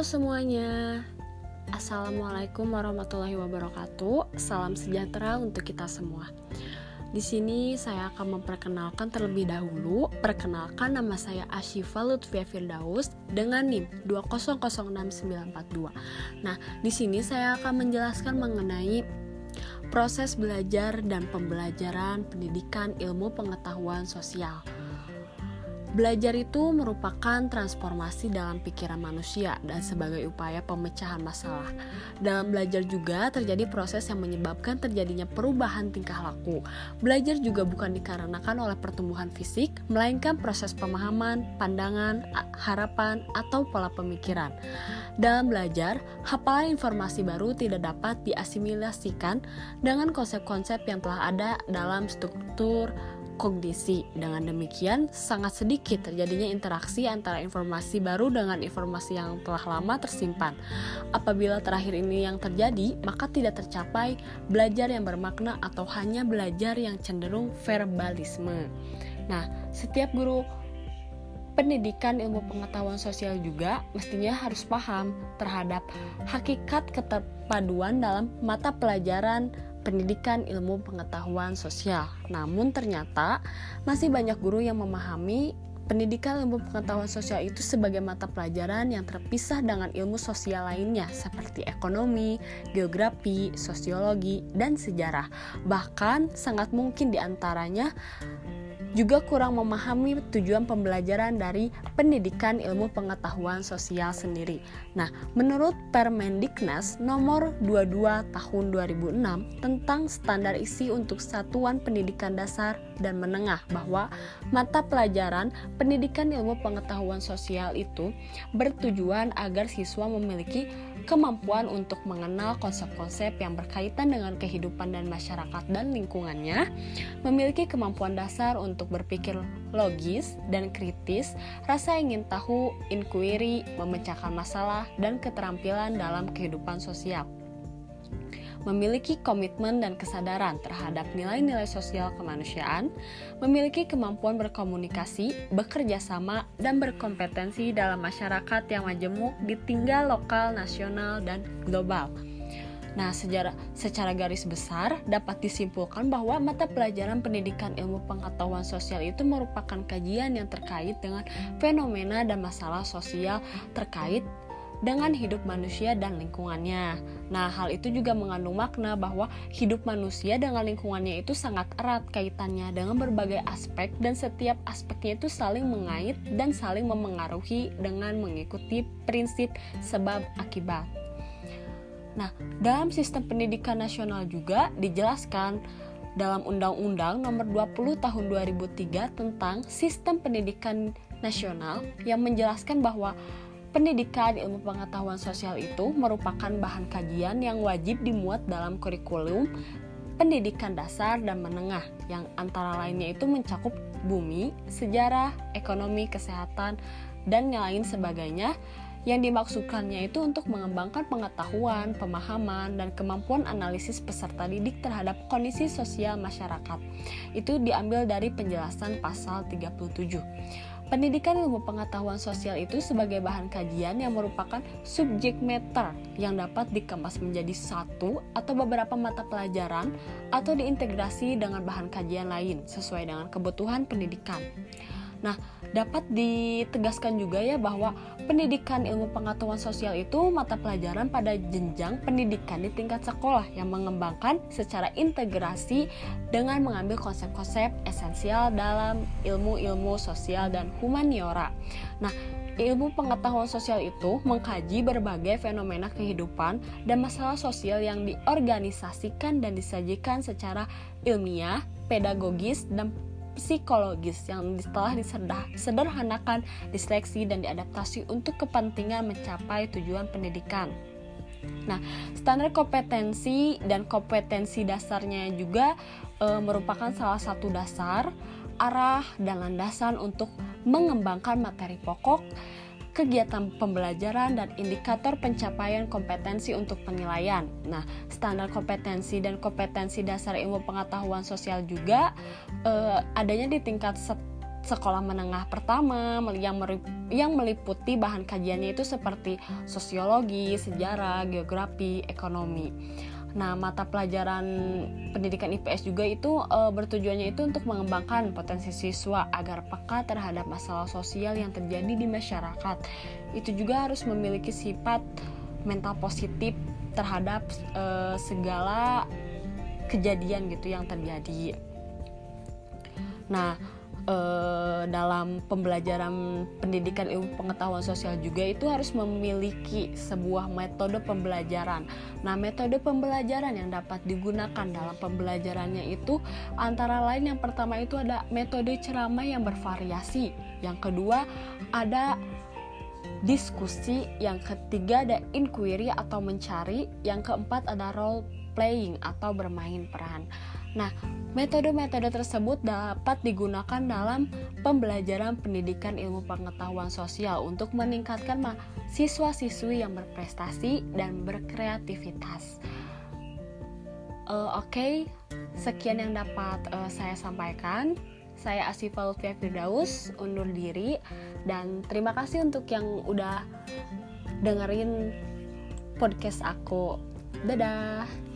Semuanya, Assalamualaikum warahmatullahi wabarakatuh. Salam sejahtera untuk kita semua. Di sini saya akan memperkenalkan terlebih dahulu. Perkenalkan nama saya Ashifa Lutfia Firdaus dengan NIM 2006942. Nah, di sini saya akan menjelaskan mengenai proses belajar dan pembelajaran pendidikan ilmu pengetahuan sosial. Belajar itu merupakan transformasi dalam pikiran manusia dan sebagai upaya pemecahan masalah. Dalam belajar juga terjadi proses yang menyebabkan terjadinya perubahan tingkah laku. Belajar juga bukan dikarenakan oleh pertumbuhan fisik, melainkan proses pemahaman, pandangan, harapan, atau pola pemikiran. Dalam belajar, hafalan informasi baru tidak dapat diasimilasikan dengan konsep-konsep yang telah ada dalam struktur kognisi. Dengan demikian, sangat sedikit terjadinya interaksi antara informasi baru dengan informasi yang telah lama tersimpan. Apabila terakhir ini yang terjadi, maka tidak tercapai belajar yang bermakna atau hanya belajar yang cenderung verbalisme. Nah, setiap guru pendidikan ilmu pengetahuan sosial juga mestinya harus paham terhadap hakikat keterpaduan dalam mata pelajaran pendidikan ilmu pengetahuan sosial. Namun ternyata masih banyak guru yang memahami pendidikan ilmu pengetahuan sosial itu sebagai mata pelajaran yang terpisah dengan ilmu sosial lainnya seperti ekonomi, geografi, sosiologi, dan sejarah. Bahkan sangat mungkin di antaranya juga kurang memahami tujuan pembelajaran dari pendidikan ilmu pengetahuan sosial sendiri. Nah, menurut Permendiknas nomor 22 tahun 2006 tentang standar isi untuk satuan pendidikan dasar dan menengah bahwa mata pelajaran pendidikan ilmu pengetahuan sosial itu bertujuan agar siswa memiliki kemampuan untuk mengenal konsep-konsep yang berkaitan dengan kehidupan dan masyarakat dan lingkungannya, memiliki kemampuan dasar untuk berpikir logis dan kritis, rasa ingin tahu, inquiry, memecahkan masalah, dan keterampilan dalam kehidupan sosial memiliki komitmen dan kesadaran terhadap nilai-nilai sosial kemanusiaan, memiliki kemampuan berkomunikasi, bekerja sama, dan berkompetensi dalam masyarakat yang majemuk di tinggal lokal, nasional, dan global. Nah, sejarah, secara garis besar dapat disimpulkan bahwa mata pelajaran pendidikan ilmu pengetahuan sosial itu merupakan kajian yang terkait dengan fenomena dan masalah sosial terkait dengan hidup manusia dan lingkungannya. Nah, hal itu juga mengandung makna bahwa hidup manusia dengan lingkungannya itu sangat erat kaitannya dengan berbagai aspek dan setiap aspeknya itu saling mengait dan saling memengaruhi dengan mengikuti prinsip sebab akibat. Nah, dalam sistem pendidikan nasional juga dijelaskan dalam Undang-Undang Nomor 20 Tahun 2003 tentang Sistem Pendidikan Nasional yang menjelaskan bahwa Pendidikan ilmu pengetahuan sosial itu merupakan bahan kajian yang wajib dimuat dalam kurikulum pendidikan dasar dan menengah yang antara lainnya itu mencakup bumi, sejarah, ekonomi, kesehatan, dan yang lain sebagainya yang dimaksudkannya itu untuk mengembangkan pengetahuan, pemahaman, dan kemampuan analisis peserta didik terhadap kondisi sosial masyarakat. Itu diambil dari penjelasan pasal 37. Pendidikan ilmu pengetahuan sosial itu sebagai bahan kajian yang merupakan subjek matter yang dapat dikemas menjadi satu atau beberapa mata pelajaran atau diintegrasi dengan bahan kajian lain sesuai dengan kebutuhan pendidikan. Nah, dapat ditegaskan juga ya bahwa pendidikan ilmu pengetahuan sosial itu mata pelajaran pada jenjang pendidikan di tingkat sekolah yang mengembangkan secara integrasi dengan mengambil konsep-konsep esensial dalam ilmu-ilmu sosial dan humaniora. Nah, ilmu pengetahuan sosial itu mengkaji berbagai fenomena kehidupan dan masalah sosial yang diorganisasikan dan disajikan secara ilmiah, pedagogis, dan psikologis yang telah disederhanakan, diseleksi, dan diadaptasi untuk kepentingan mencapai tujuan pendidikan. Nah, standar kompetensi dan kompetensi dasarnya juga e, merupakan salah satu dasar, arah, dan landasan untuk mengembangkan materi pokok kegiatan pembelajaran dan indikator pencapaian kompetensi untuk penilaian. Nah, standar kompetensi dan kompetensi dasar ilmu pengetahuan sosial juga eh, adanya di tingkat sekolah menengah pertama yang yang meliputi bahan kajiannya itu seperti sosiologi, sejarah, geografi, ekonomi. Nah, mata pelajaran pendidikan IPS juga itu e, bertujuannya itu untuk mengembangkan potensi siswa agar peka terhadap masalah sosial yang terjadi di masyarakat. Itu juga harus memiliki sifat mental positif terhadap e, segala kejadian gitu yang terjadi. Nah, eh, dalam pembelajaran pendidikan ilmu pengetahuan sosial juga itu harus memiliki sebuah metode pembelajaran. Nah, metode pembelajaran yang dapat digunakan dalam pembelajarannya itu antara lain yang pertama itu ada metode ceramah yang bervariasi. Yang kedua ada diskusi, yang ketiga ada inquiry atau mencari, yang keempat ada role playing atau bermain peran. Nah, metode-metode tersebut dapat digunakan dalam pembelajaran pendidikan ilmu pengetahuan sosial untuk meningkatkan siswa-siswi yang berprestasi dan berkreativitas. Uh, Oke, okay. sekian yang dapat uh, saya sampaikan. Saya Asifa Lutfia Firdaus, undur diri dan terima kasih untuk yang udah dengerin podcast aku. Dadah.